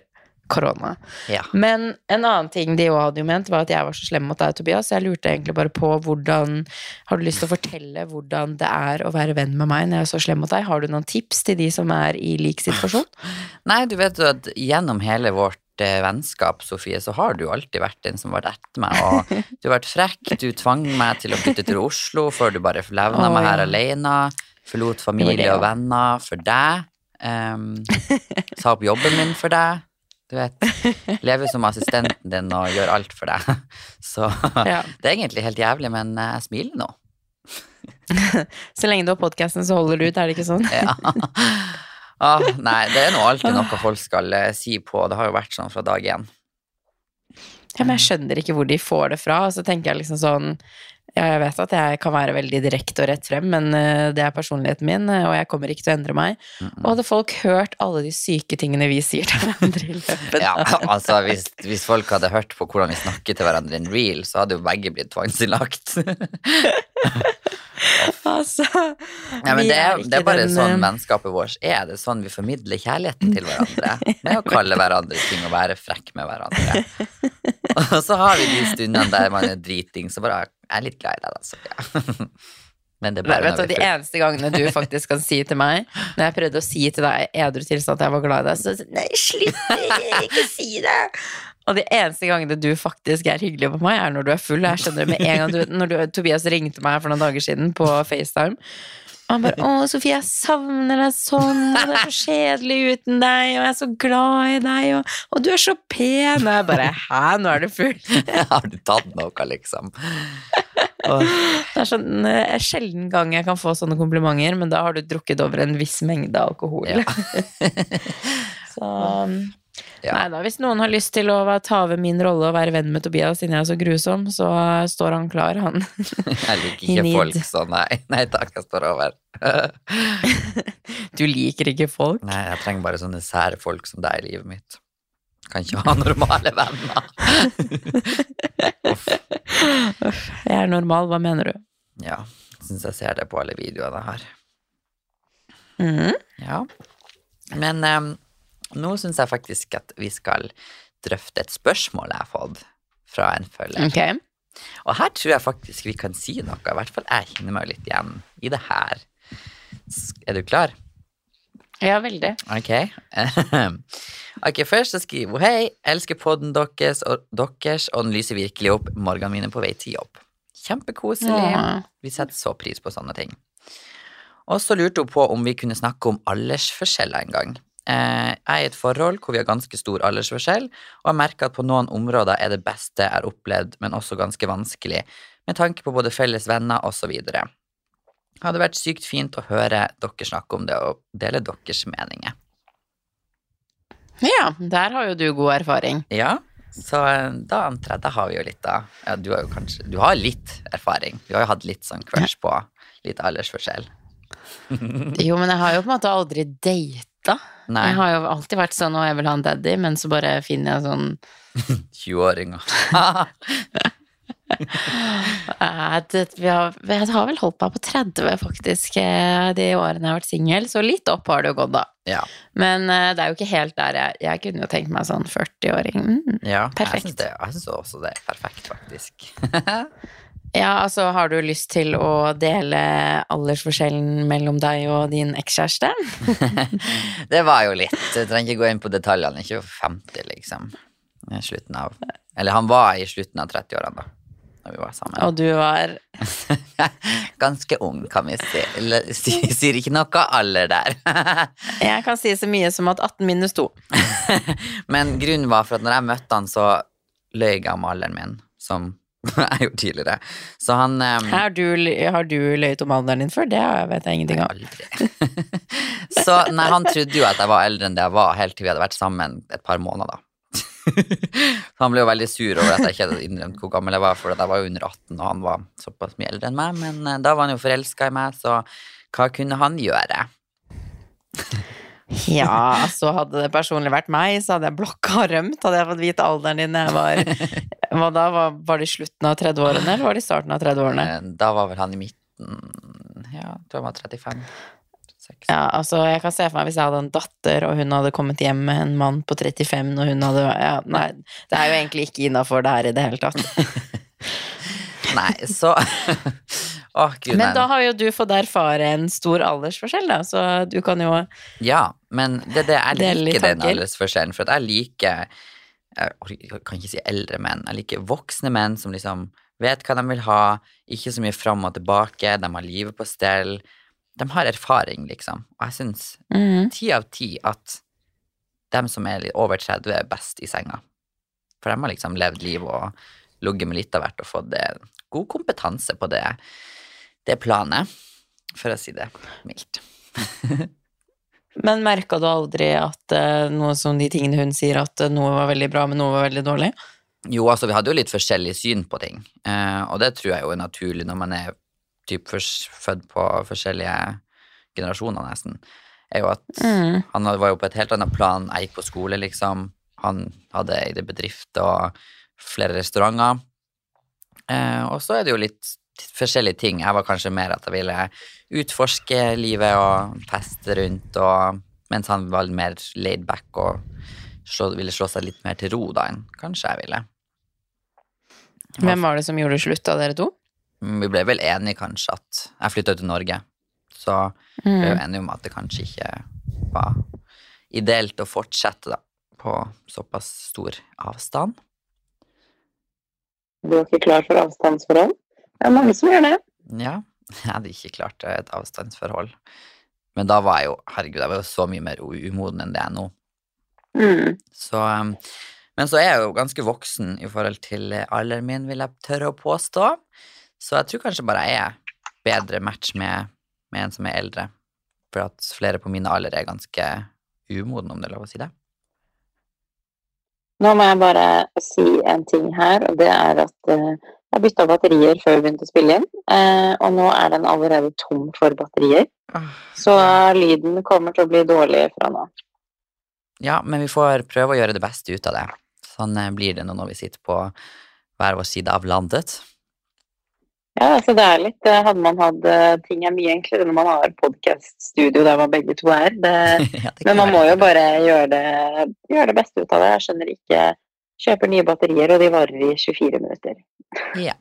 korona. Ja. Men en annen ting de òg hadde jo ment, var at jeg var så slem mot deg, Tobias. Jeg lurte egentlig bare på hvordan Har du lyst til å fortelle hvordan det er å være venn med meg når jeg er så slem mot deg? Har du noen tips til de som er i lik situasjon? [LAUGHS] Nei, du vet jo at gjennom hele vårt eh, vennskap, Sofie, så har du alltid vært den som har vært etter meg. Og [LAUGHS] du har vært frekk, du tvang meg til å flytte til Oslo før du bare levna meg her ja. alene. Forlot Det familie ja. og venner for deg. Um, [LAUGHS] sa opp jobben min for deg. Du vet, lever som assistenten din og gjør alt for deg. [LAUGHS] Så Ja. [LAUGHS] det er egentlig helt jævlig, men eh, jeg smiler nå. [LAUGHS] Så lenge du har podkasten, så holder du ut, er det ikke sånn? Ja. Ah, nei, det er nå alltid noe folk skal eh, si på. Det har jo vært sånn fra dag én. Ja, men jeg skjønner ikke hvor de får det fra. Og så tenker jeg liksom sånn jeg vet at jeg kan være veldig direkte og rett frem, men eh, det er personligheten min, eh, og jeg kommer ikke til å endre meg. Og hadde folk hørt alle de syke tingene vi sier til hverandre i løpet Ja, [LAUGHS] altså hvis, hvis folk hadde hørt på hvordan vi snakker til hverandre i en reel, så hadde jo begge blitt tvangsinnlagt. [LAUGHS] Altså, Ja, men det er, det er bare den, sånn eh, vennskapet vårt er. Det er sånn vi formidler kjærligheten til hverandre. Med å kalle hverandre ting og være frekk med hverandre. [LAUGHS] Og så har vi de stundene der man er driting, så bare Jeg er litt glad i deg, da. Ja. [LAUGHS] Men det er Nei, vet du, De eneste gangene du faktisk kan si til meg Når jeg prøvde å si til deg i edru tilstand at jeg var glad i deg, så sa Nei, slutt! Ikke si det! Og de eneste gangene du faktisk er hyggelig på meg, er når du er full. Jeg skjønner det med en gang du, Når du, Tobias ringte meg for noen dager siden på FaceTime, han bare 'Å, Sofie, jeg savner deg sånn, og det er så kjedelig uten deg, og jeg er så glad i deg, og, og du er så pen.' Og jeg bare 'Hæ, nå er du full?' [LAUGHS] Har du tatt noe, liksom? Det er sånn eh, sjelden gang jeg kan få sånne komplimenter, men da har du drukket over en viss mengde alkohol. Ja. [LAUGHS] så Ja. Nei da, hvis noen har lyst til å ta over min rolle og være venn med Tobias siden jeg er så grusom, så står han klar, han. [LAUGHS] Jeg liker ikke folk så nei. [LAUGHS] Nei takk, jeg står over. [LAUGHS] Du liker ikke folk. Nei, jeg trenger bare sånne sære folk som deg i livet mitt. Kan ikke ha normale venner. Uff. Jeg er normal, hva mener du? Ja, syns jeg ser det på alle videoene her. Mm. Ja. Men em, nå syns jeg faktisk at vi skal drøfte et spørsmål jeg har fått fra en følger. Okay. Og her tror jeg faktisk vi kan si noe, i hvert fall jeg kjenner meg litt igjen i det her. Er du klar? Ja, veldig. Ok. [LAUGHS] ok, først så skriver hun Hei, elsker podden deres og, deres, og den lyser virkelig opp morgenene mine på vei til jobb. Kjempekoselig. Ja. Vi setter så pris på sånne ting. Og så lurte hun på om vi kunne snakke om aldersforskjeller en gang. Eh, jeg er i et forhold hvor vi har ganske stor aldersforskjell, og jeg merker at på noen områder er det beste jeg har opplevd, men også ganske vanskelig, med tanke på både felles venner osv. Det hadde vært sykt fint å høre dere snakke om det og dele deres meninger. Ja, der har jo du god erfaring. Ja, så eh, da antar jeg, da har vi jo litt da. Ja, du har jo kanskje, du har litt erfaring. Du har jo hatt litt sånn crush på litt aldersforskjell. [LAUGHS] Jo, men jeg har jo på en måte aldri data. Nei, Jeg har jo alltid vært sånn 'Å, jeg vil ha en daddy', men så bare finner jeg sånn [LAUGHS] 20-åringer. [LAUGHS] Eh, vi har, Jeg har vel holdt meg på 30, faktisk, eh, de årene jeg har vært singel. Så litt opp har det jo gått, da. ja, Men eh, det er jo ikke helt der jeg Jeg kunne jo tenkt meg sånn 40-åring. Mm. ja. Perfekt. Jeg syns også det er perfekt, faktisk. [LAUGHS] Ja, altså, har du lyst til å dele aldersforskjellen mellom deg og din ekskjæreste? [LAUGHS] det var jo litt. Jeg trenger ikke gå inn på detaljene. Ikke 50, liksom. I Slutten av Eller han var i slutten av 30-årene, da. Da vi var sammen. Og du var [LAUGHS] Ganske ung, kan vi si. Eller, si- Sier ikke noe alder der. [LAUGHS] Jeg kan si så mye som at 18 minus 2. Men grunnen var for at når jeg møtte han, så løy jeg om alderen min, som jeg [LAUGHS] jo tidligere. Så han um, Har du, har du løyet om alderen din før? Det vet jeg ingenting om. Aldri. [LAUGHS] så nei, han trodde jo at jeg var eldre enn det jeg var, helt til vi hadde vært sammen et par måneder. Så [LAUGHS] han ble jo veldig sur over at jeg ikke hadde innrømt hvor gammel jeg var, for jeg var jo under 18, og han var såpass mye eldre enn meg. Men uh, da var han jo forelska i meg, så hva kunne han gjøre? Ja, så hadde det personlig vært meg, så hadde jeg blokka og rømt. Hadde jeg fått vite alderen din da jeg var Hva da? Var, var det i slutten av 30-årene, eller var det i starten av 30-årene? Eh, Da var vel han i midten Ja, jeg tror han var 35. 36. Ja, altså, jeg kan se for meg hvis jeg hadde en datter, og hun hadde kommet hjem med en mann på 35, og hun hadde ja, Nei, det er jo egentlig ikke innafor det her i det hele tatt. [LAUGHS] Nei, så [LAUGHS] Å, gud, Men nei. da har jo du fått erfare en stor aldersforskjell, da, så du kan jo Ja, men det, det, jeg liker den aldersforskjellen, for at jeg liker jeg kan ikke si eldre menn. Jeg liker voksne menn som liksom vet hva de vil ha, ikke så mye fram og tilbake, de har livet på stell. De har erfaring, liksom. Og jeg syns ti mm. av ti at dem som er over 30, er best i senga. For de har liksom levd livet og ligget med litt av hvert og fått god kompetanse på det, det planet, for å si det mildt. [LAUGHS] Men merka du aldri at eh, noe som de tingene hun sier, at eh, noe var veldig bra, men noe var veldig dårlig? Jo, altså, vi hadde jo litt forskjellig syn på ting, eh, og det tror jeg jo er naturlig når man er typ født på forskjellige generasjoner, nesten. Er jo at Mm. han var jo på et helt annet plan. Jeg gikk på skole, liksom. Han hadde eide bedrifter og flere restauranter. Eh, og så er det jo litt forskjellige ting. Jeg var kanskje mer at jeg ville utforske livet og feste rundt, og, mens han var mer laid back og slå, ville slå seg litt mer til ro da enn kanskje jeg ville. Hvem var det som gjorde slutt av dere to? Mm, Vi ble vel enige kanskje at jeg flytta til Norge, så vi ble jo Mm. enige om at det kanskje ikke var ideelt å fortsette da, på såpass stor avstand. Du var ikke klar for avstandsforhold? Det er mange som gjør det. Ja, [LAUGHS] jeg hadde ikke klart et avstandsforhold. Men da var jeg jo, herregud, jeg var jo så mye mer umoden enn det jeg er nå. Mm. Så, um, men så er jeg jo ganske voksen i forhold til alderen min, vil jeg tørre å påstå. Så jeg tror kanskje bare jeg er bedre match med, med en som er eldre. For at flere på min alder er ganske umoden, om det er lov å si det. Nå må jeg bare si en ting her, og det er at eh, jeg bytta batterier før vi begynte å spille inn. Eh, og nå er den allerede tom for batterier. Så lyden kommer til å bli dårlig fra nå. Ja, men vi får prøve å gjøre det beste ut av det. Sånn eh, blir det nå når vi sitter på hver vår side av landet. Ja, altså det er litt eh, Hadde man hatt Ting er mye enklere når man har podkast-studio der man begge to er. Det, [LAUGHS] Ja, det men man må jo bare gjøre det, gjøre det beste ut av det. Jeg skjønner ikke Kjøper nye batterier, og de varer i 24 minutter. Ja.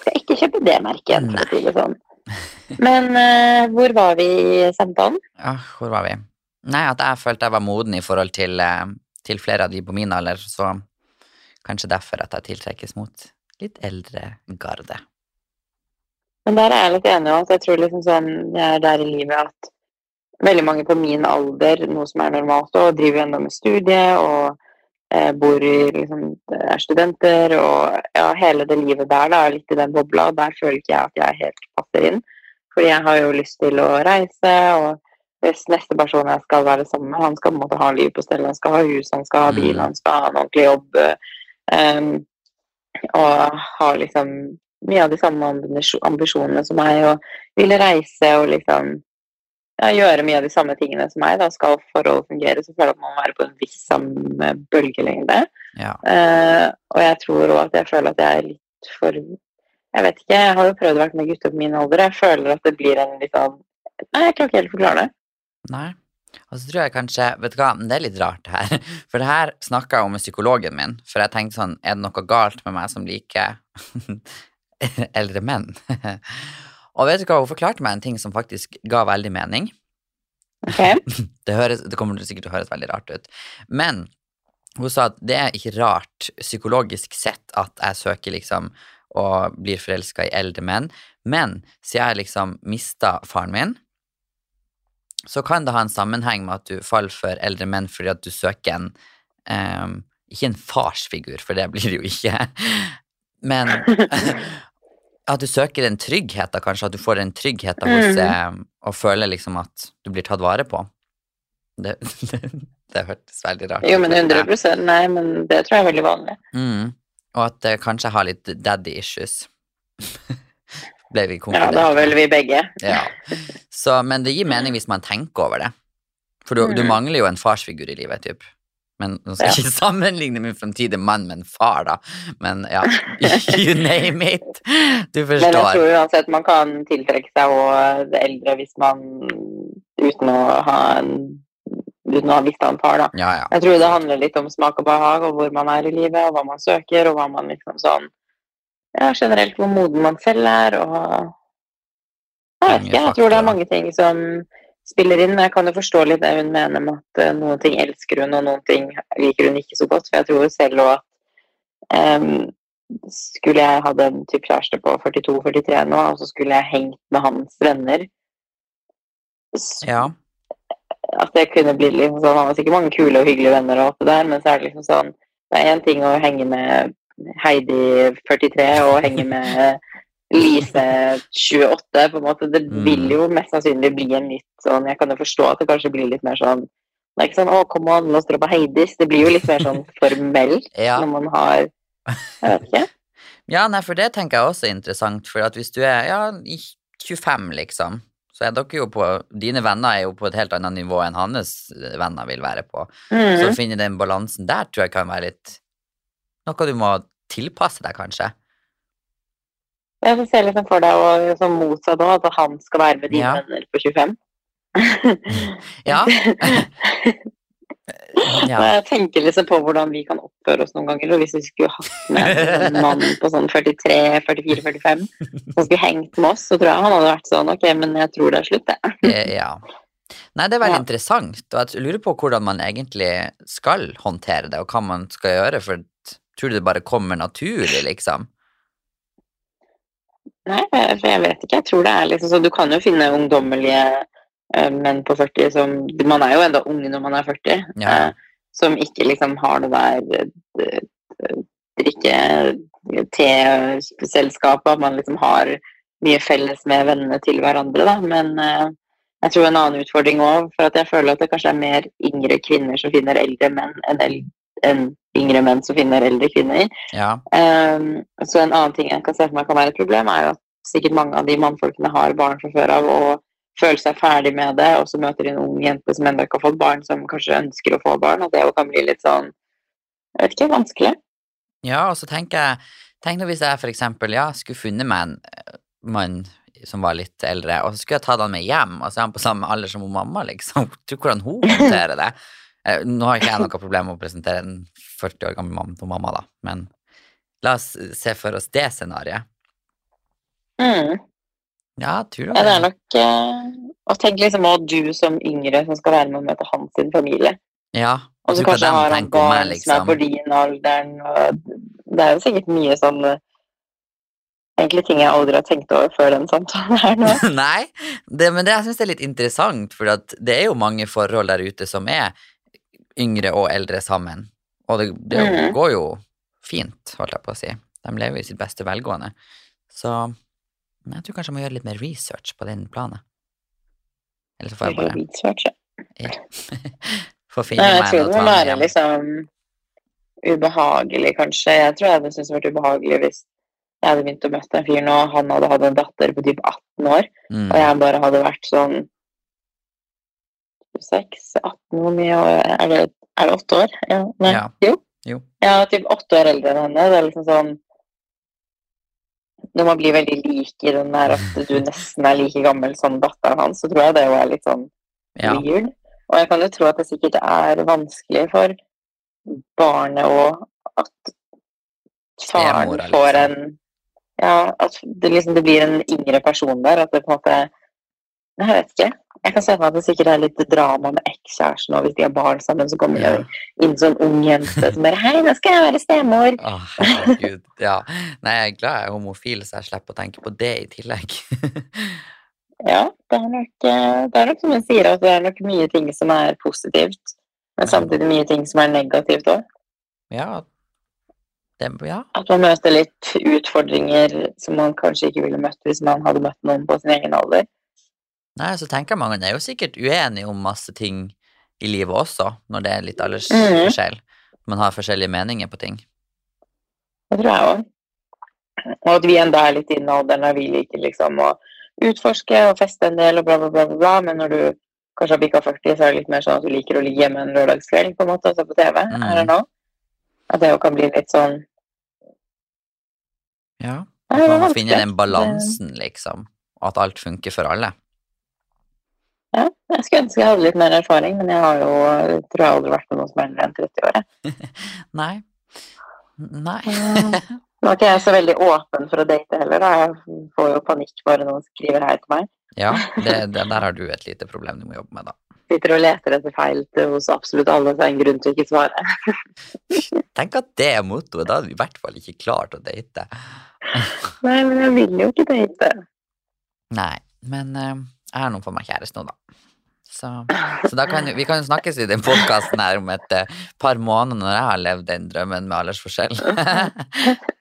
Skal ikke kjøpe det merket, for å si det sånn. Men uh, hvor var vi i samtalen? Ja, hvor var vi? Nei, at jeg følte jeg var moden i forhold til, eh, til flere av de på min alder, så kanskje derfor at jeg tiltrekkes mot litt eldre garde. Men der er jeg litt enig med at jeg tror liksom sånn Jeg er der i livet at veldig mange på min alder, noe som er normalt, og driver ennå med studie og bor i liksom er studenter og ja, hele det livet der, da, litt i den bobla. og Der føler ikke jeg at jeg helt passer inn. Fordi jeg har jo lyst til å reise, og hvis neste person jeg skal være sammen med, han skal på en måte ha liv på stell, han skal ha hus, han skal ha bil, Mm. han skal ha en ordentlig jobb. Um, og har liksom mye av de samme ambisjonene som meg, og ville reise og liksom gjøre mye av de samme tingene som meg. Da skal forholdet fungere, så føler jeg at man må være på en viss samme bølgelengde. Ja. Uh, og jeg tror òg at jeg føler at jeg er litt for Jeg vet ikke, jeg har jo prøvd å være med gutter på min alder. Jeg føler at det blir en litt sånn Nei, jeg klarer ikke helt å forklare det. Nei. Og så tror jeg kanskje Vet du hva, det er litt rart her. [LAUGHS] For det her snakka jeg om med psykologen min, for jeg tenkte sånn Er det noe galt med meg som liker [LAUGHS] eldre menn? [LAUGHS] Og vet du hva, hun forklarte meg en ting som faktisk ga veldig mening. Okay. [LAUGHS] Det, høres, det kommer sikkert til å høres veldig rart ut. Men hun sa at det er ikke rart psykologisk sett at jeg søker liksom og blir forelska i eldre menn, men siden jeg liksom mista faren min, så kan det ha en sammenheng med at du faller for eldre menn fordi at du søker en um, Ikke en farsfigur, for det blir det jo ikke, men [LAUGHS] [LAUGHS] at du søker den tryggheten, kanskje, at du får den tryggheten da hos eh, og føler liksom at du blir tatt vare på. Det, [LAUGHS] det hørtes veldig rart Jo, men ut. 100 Nei, men det tror jeg er veldig vanlig. Mm. Og at det kanskje har litt daddy issues. [LAUGHS] Ble vi Ja, det har vel vi begge. Ja. Så, men det gir mening hvis man tenker over det. For du, du Mhm. mangler jo en farsfigur i livet, typ. Men nå skal jeg ikke [LAUGHS] sammenligne min fremtidige mann med en far, da. Men ja, [LAUGHS] you name it. Du forstår. Men jeg tror uansett man kan tiltrekke seg og det eldre hvis man uten å ha en uten å ha visst en far, da. Ja, ja. Jeg tror det handler litt om smak og behag, og hvor man er i livet, og hva man søker, og hva man liksom sånn Ja, generelt hvor moden man selv er, og Jeg vet ikke, jeg tror det er mange ting som spiller inn, men jeg kan jo forstå litt det hun mener med at eh, noen ting elsker hun, og noen ting liker hun ikke så godt, for jeg tror jo selv òg at um, skulle jeg hatt en type kjæreste på 42-43 nå, og så skulle jeg hengt med hans venner så, ja. at det kunne bli liksom sånn Han har sikkert mange kule og hyggelige venner og alt det der, men så er det liksom sånn Det er én ting å henge med Heidi 43 og henge med Lise 28, på en måte. Det Mm. vil jo mest sannsynlig bli en litt sånn Jeg kan jo forstå at det kanskje blir litt mer sånn Det er ikke sånn 'Å, kom an, la oss dra på Heidis'. Det blir jo litt mer sånn [LAUGHS] formelt ja. når man har Jeg vet ikke. [LAUGHS] Ja, nei, for det tenker jeg også er interessant, for at hvis du er ja, 25, liksom, så er dere jo på Dine venner er jo på et helt annet nivå enn hans venner vil være på. Så Mm. å finne den balansen der tror jeg kan være litt Noe du må tilpasse deg, kanskje. Jeg ser liksom for deg og sånn motsatt òg, at han skal være med dine Ja. venner på 25. Ja. [LAUGHS] ja. Jeg tenker liksom på hvordan vi kan oppføre oss noen ganger. Og hvis vi skulle hatt med en mann på sånn 43, 44, 45 som skulle hengt med oss, så tror jeg han hadde vært sånn Ok, men jeg tror det er slutt, jeg. Eh, ja. Nei, det er veldig Ja. interessant, og jeg lurer på hvordan man egentlig skal håndtere det, og hva man skal gjøre, for tror du det bare kommer naturlig, liksom? Nei, for jeg vet ikke. Jeg tror det er liksom sånn Du kan jo finne ungdommelige eh, menn på 40 som Man er jo enda unge når man er 40. Ja. eh, som ikke liksom har det der drikke te-selskapet, at man liksom har mye felles med vennene til hverandre, da. Men eh, jeg tror en annen utfordring òg, for at jeg føler at det kanskje er mer yngre kvinner som finner eldre menn enn el enn yngre menn som finner eldre kvinner. Ja. Um, så en annen ting jeg kan se for meg kan være et problem, er jo at sikkert mange av de mannfolkene har barn fra før av og føler seg ferdig med det, og så møter de en ung jente som ennå ikke har fått barn, som kanskje ønsker å få barn, og det kan bli litt sånn Jeg vet ikke, vanskelig. Ja, og så tenker jeg Tenk nå hvis jeg for eksempel ja, skulle funnet meg en eh, mann som var litt eldre, og så skulle jeg tatt han med hjem, og så er han på samme alder som hun mamma, liksom. [LAUGHS] Tror hvordan hun håndterer det. Eh, Nå har ikke jeg noe problem med å presentere en 40 år gammel mann for mamma, da, men la oss se for oss det scenarioet. Mm. Ja, tror du Ja, det er nok eh, Og tenk liksom også du som yngre som skal være med å møte hans sin familie. Ja, Og så tror hva kanskje har han barn meg, som er liksom. på din alderen, og det er jo sikkert mye sånn eh, Egentlig ting jeg aldri har tenkt over før den samtalen her nå. [LAUGHS] Nei, det, men det jeg syns er litt interessant, for det er jo mange forhold der ute som er yngre og eldre sammen. Og det, det mm. går jo fint, holdt jeg på å si. De lever i sitt beste velgående. Så jeg tror kanskje jeg må gjøre litt mer research på den planen. Eller så får jeg bare Research, ja. [LAUGHS] få finne meg noe å ta med hjem. liksom ubehagelig, kanskje. Jeg tror jeg hadde syntes det vært ubehagelig hvis jeg hadde begynt å møte en fyr nå, han hadde hatt en datter på typ 18 år, Mm. og jeg bare hadde vært sånn 6, 18, hvor mye Er det, er det åtte år? Ja, nei, Ja. jo. Jo. Er typ åtte år eldre enn henne. Det er liksom sånn Når man blir veldig lik i den der at du nesten er like gammel som datteren hans, så tror jeg det jo er litt sånn Ja. weird. Og jeg kan jo tro at det sikkert er vanskelig for barnet òg at faren får liksom. en Ja, at det liksom det blir en yngre person der. At det på en måte Jeg vet ikke. Jeg kan se for meg at det sikkert er litt drama med ekskjæresten, og hvis de har barn sammen, så kommer Ja. det inn sånn ung jente som bare 'Hei, nå skal jeg være stemor'. Å, herregud. Ja. Nei, jeg er glad jeg er homofil, så jeg slipper å tenke på det i tillegg. [LAUGHS] Ja, det er nok, eh, det er nok som hun sier, at det er nok mye ting som er positivt, men samtidig mye ting som er negativt òg. ja. Det, ja. At man møter litt utfordringer som man kanskje ikke ville møtt hvis man hadde møtt noen på sin egen alder. Nei, så tenker mange, mange er jo sikkert uenige om masse ting i livet også, når det er litt Mhm. aldersforskjell. Man har forskjellige meninger på ting. Det tror jeg òg. Og at vi enda er litt i den alderen der vi liker liksom å utforske og feste en del og bla, bla, bla, bla, bla. men når du kanskje har bikka 40, så er det litt mer sånn at du liker å ligge hjemme en lørdagskveld på en måte og se på TV. Mm. Eller noe. At det jo kan bli litt sånn Ja. At Man må finne den balansen, liksom. Og at alt funker for alle. Ja, jeg skulle ønske jeg hadde litt mer erfaring, men jeg har jo jeg tror jeg aldri vært med noen som er eldre enn 30 år. [LAUGHS] Nei. Nei. Nå er ikke jeg så veldig åpen for å date heller, da. Jeg får jo panikk bare noen skriver hei til meg. Ja, det, det, der har du et lite problem du må jobbe med, da. Sitter og leter etter feil til, hos absolutt alle, så er det en grunn til å ikke svare. [LAUGHS] Tenk at det er mottoet. Da hadde vi i hvert fall ikke klart å date. Nei, men jeg vil jo ikke date. Nei, men eh, jeg har nå fått meg kjæreste nå, da. Så, så kan vi kan jo snakkes i den podkasten her om et eh, par måneder når jeg har levd den drømmen med aldersforskjell. [LAUGHS]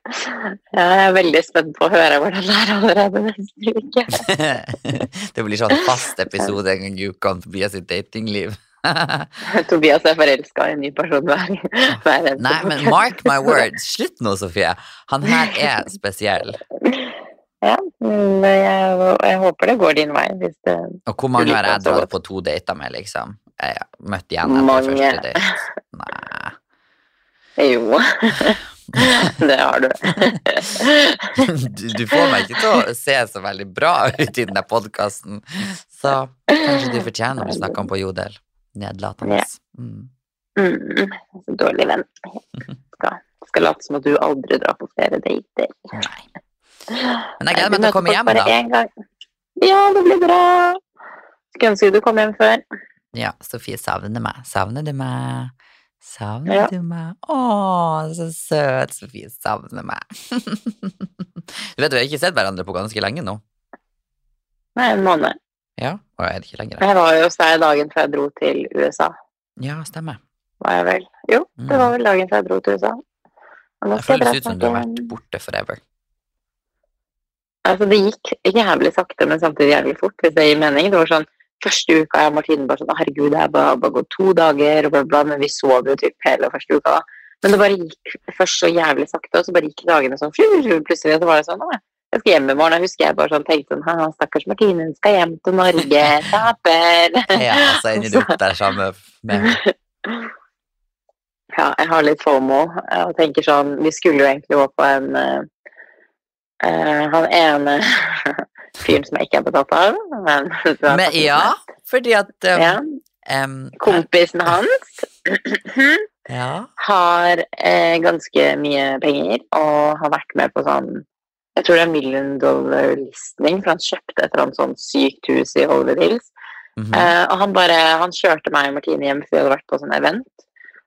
Ja, jeg er veldig spent på å høre hvordan det er allerede neste uke. [LAUGHS] det blir sånn fast episode en gang i uka om Tobias sitt datingliv. [LAUGHS] Tobias er forelska i en ny person hver, hver Nei, men mark my words. Slutt nå, Sofie. Han her er spesiell. Ja, men jeg, jeg håper det går din vei. Hvis det, Og hvor mange har jeg han dratt på to dater med, liksom? Jeg møtt igjen etter Mange. første date. [LAUGHS] Nei. jo, [LAUGHS] det har du. [LAUGHS] Du, du får meg ikke til å se så veldig bra ut i denne podkasten, så kanskje du fortjener å bli snakka om på Jodel. Nedlatende. Mm. Mm, så dårlig venn. Skal, skal late som at du aldri drar på flere dater. Nei. Men jeg gleder meg til å komme hjem, da. Ja, det blir bra. Skulle ønske du kom hjem før. Ja, Sofie savner meg. Savner du meg? Savner Ja. du meg? Å, så søt. Sofie savner meg. [LAUGHS] du vet, vi har ikke sett hverandre på ganske lenge nå. Nei, en måned. Ja, og er det ikke lenger? Jeg var jo hos deg dagen før jeg dro til USA. Ja, stemmer. Var jeg vel? Jo, det var vel dagen før jeg dro til USA. Det jeg føles ut som du har vært borte forever. Altså, det gikk jævlig sakte, men samtidig jævlig fort, hvis det gir mening. Det var sånn første uka jeg og Martine bare sånn Herregud, det er bare, bare gått to dager, og bla, bla, men vi sov jo typ hele første uka da. Men det bare gikk først så jævlig sakte, og så bare gikk dagene sånn plutselig, og så var det sånn «Å, jeg skal hjem i morgen. Jeg husker jeg bare sånn tenkte sånn «Haha, Stakkars Martine, hun skal hjem til Norge. [LAUGHS] Taper. Ja, så inni opp der sammen med [LAUGHS] Ja, jeg har litt FOMO og tenker sånn Vi skulle jo egentlig gå på en eh, eh, Han ene [LAUGHS] fyren som jeg ikke er betatt av, men [LAUGHS] Men ja, fordi at um, ja, Um, Kompisen hans [CLEARS THROAT] Ja. har eh, ganske mye penger og har vært med på sånn Jeg tror det er million dollar listning, for han kjøpte et eller annet sånn sykt hus i Hollywood Hills. mhm. Eh, og han bare Han kjørte meg og Martine hjem, for vi hadde vært på sånn event.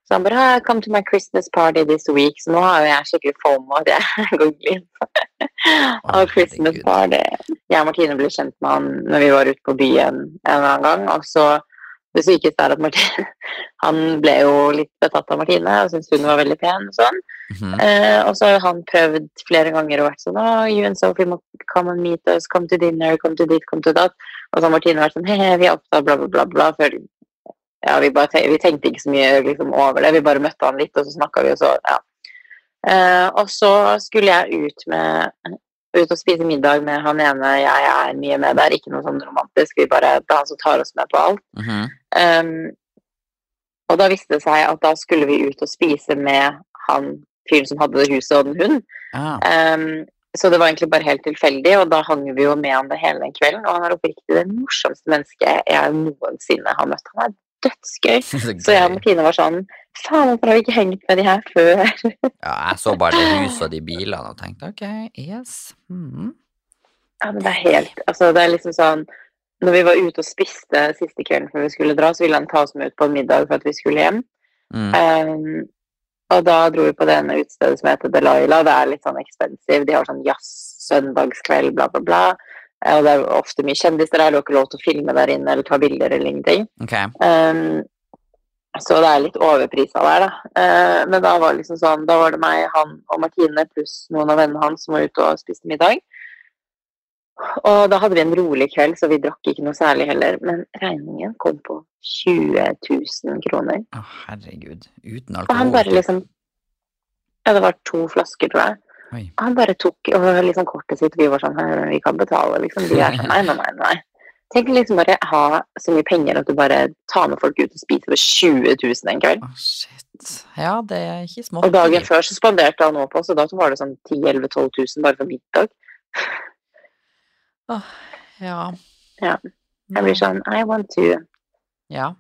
Så han bare «Ah, 'Come to my Christmas party this week'. Så nå har jo jeg skikkelig fomo at jeg [LAUGHS] går glipp av Christmas party. Jeg og Martine ble kjent med han når vi var ute på byen en annen gang. Og så det sykeste er at Martine [LAUGHS] Han ble jo litt betatt av Martine og syntes hun var veldig pen og sånn. Mhm. Eh, og så har han prøvd flere ganger og vært sånn oh, you and Sophie må come and meet us, come to dinner, come to dit, come to that. Og så har Martine vært sånn he-he, vi er opptatt, bla, bla, bla, bla. Før, ja, vi, bare vi tenkte ikke så mye liksom, over det. Vi bare møtte han litt, og så snakka vi, og så ja. Eh, og så skulle jeg ut med ut og spise middag med han ene jeg er mye med der. Ikke noe sånn romantisk, vi bare, det er han som tar oss med på alt. Mhm. Um, og da viste det seg at da skulle vi ut og spise med han fyren som hadde det huset og den hunden. Ah, Um, så det var egentlig bare helt tilfeldig, og da hang vi jo med han det hele den kvelden. Og han er oppriktig det morsomste mennesket jeg noensinne har møtt. Han er dødsgøy. [LAUGHS] så Så jeg og. Martine var sånn Faen, hvorfor har vi ikke hengt med de her før? [LAUGHS] Ja, jeg så bare det huset og de bilene og tenkte ok, yes. Mm. Ja, men det er helt Altså, det er liksom sånn Når vi var ute og spiste siste kvelden før vi skulle dra, så ville han ta oss med ut på en middag for at vi skulle hjem. Mm. Um, og da dro vi på det ene utstedet som heter Delilah. Det er litt sånn expensive. De har sånn jazz, søndagskveld, bla, bla, bla. Eh, Og det er ofte mye kjendiser det Du har ikke lov til å filme der inne eller ta bilder eller ingenting. Okay. Um, så det er litt overprisa der, da. Uh, men da var liksom sånn, da var det meg, han og Martine pluss noen av vennene hans som var ute og spiste middag. Og da hadde vi en rolig kveld, så vi drakk ikke noe særlig heller. Men regningen kom på 20 000 kroner. Å, herregud. Uten alkohol? Og han bare liksom Ja, det var to flasker, tror jeg. Oi. Og han bare tok og liksom kortet sitt, vi var sånn Vi kan betale, liksom. De er sånn Nei, nei, nei. nei. Tenk liksom bare ha så mye penger at du bare tar med folk ut og spiser for 20 000 en kveld. Oh, shit. Ja, det er ikke Og dagen før så spanderte han òg på, så da var det sånn 10 000-12 000 bare for middag. Ja. Ja. Jeg blir sånn I want to. Ja.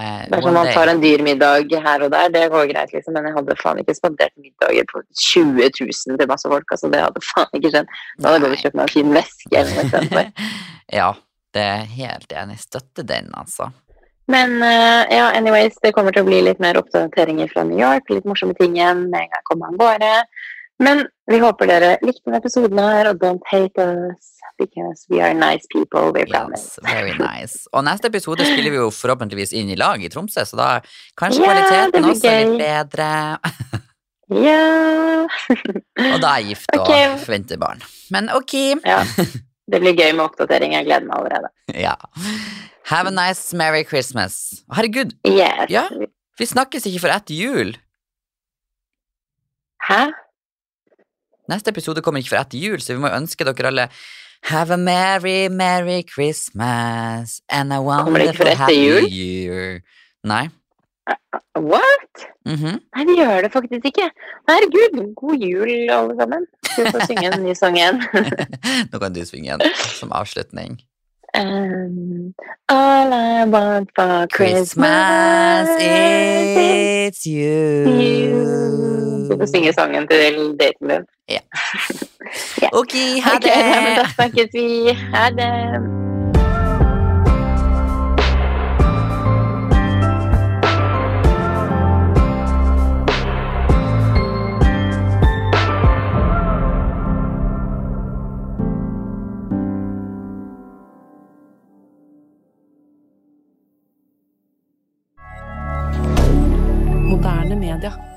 Eh, Det er sånn man tar en dyr middag her og der, det går greit, liksom, men jeg hadde faen ikke spandert middager på 20 000 til masse folk. Altså, det hadde faen ikke skjedd. Da hadde jeg gått og kjøpt meg en fin veske eller noe [LAUGHS] ja, det er helt enig. Støtter den, altså. Men uh, ja, anyways, det kommer til å bli litt mer oppdateringer fra New York, litt morsomme ting igjen med en gang jeg kommer av gårde. Men vi håper dere likte denne episoden her, og don't hate us because we are nice people, we promise. Yes, very nice. Og neste episode spiller vi jo forhåpentligvis inn i lag i Tromsø, så da kanskje yeah, kvaliteten også er litt bedre. Ja. [LAUGHS] Og da er jeg gift og forventer barn. Men ok. ja. [LAUGHS] Det blir gøy med oppdatering, jeg gleder meg allerede. Ja. Have a nice Merry Christmas. Herregud, Yes. Ja. vi snakkes ikke før etter jul. Hæ? Neste episode kommer ikke før etter jul, så vi må ønske dere alle Have a merry, merry Christmas and a wonderful happy jul? year. Nei. What? Mhm. Nei, det gjør det faktisk ikke. Herregud, god jul, alle sammen. Vi få synge en ny sang igjen? [LAUGHS] Nå kan du synge igjen som avslutning. Um, all I want for Christmas Christmas it's you. Du får synge sangen til daten din. [LAUGHS] Ok, ha det! Okay, da snakkes vi. Ha det. hebdomadaire.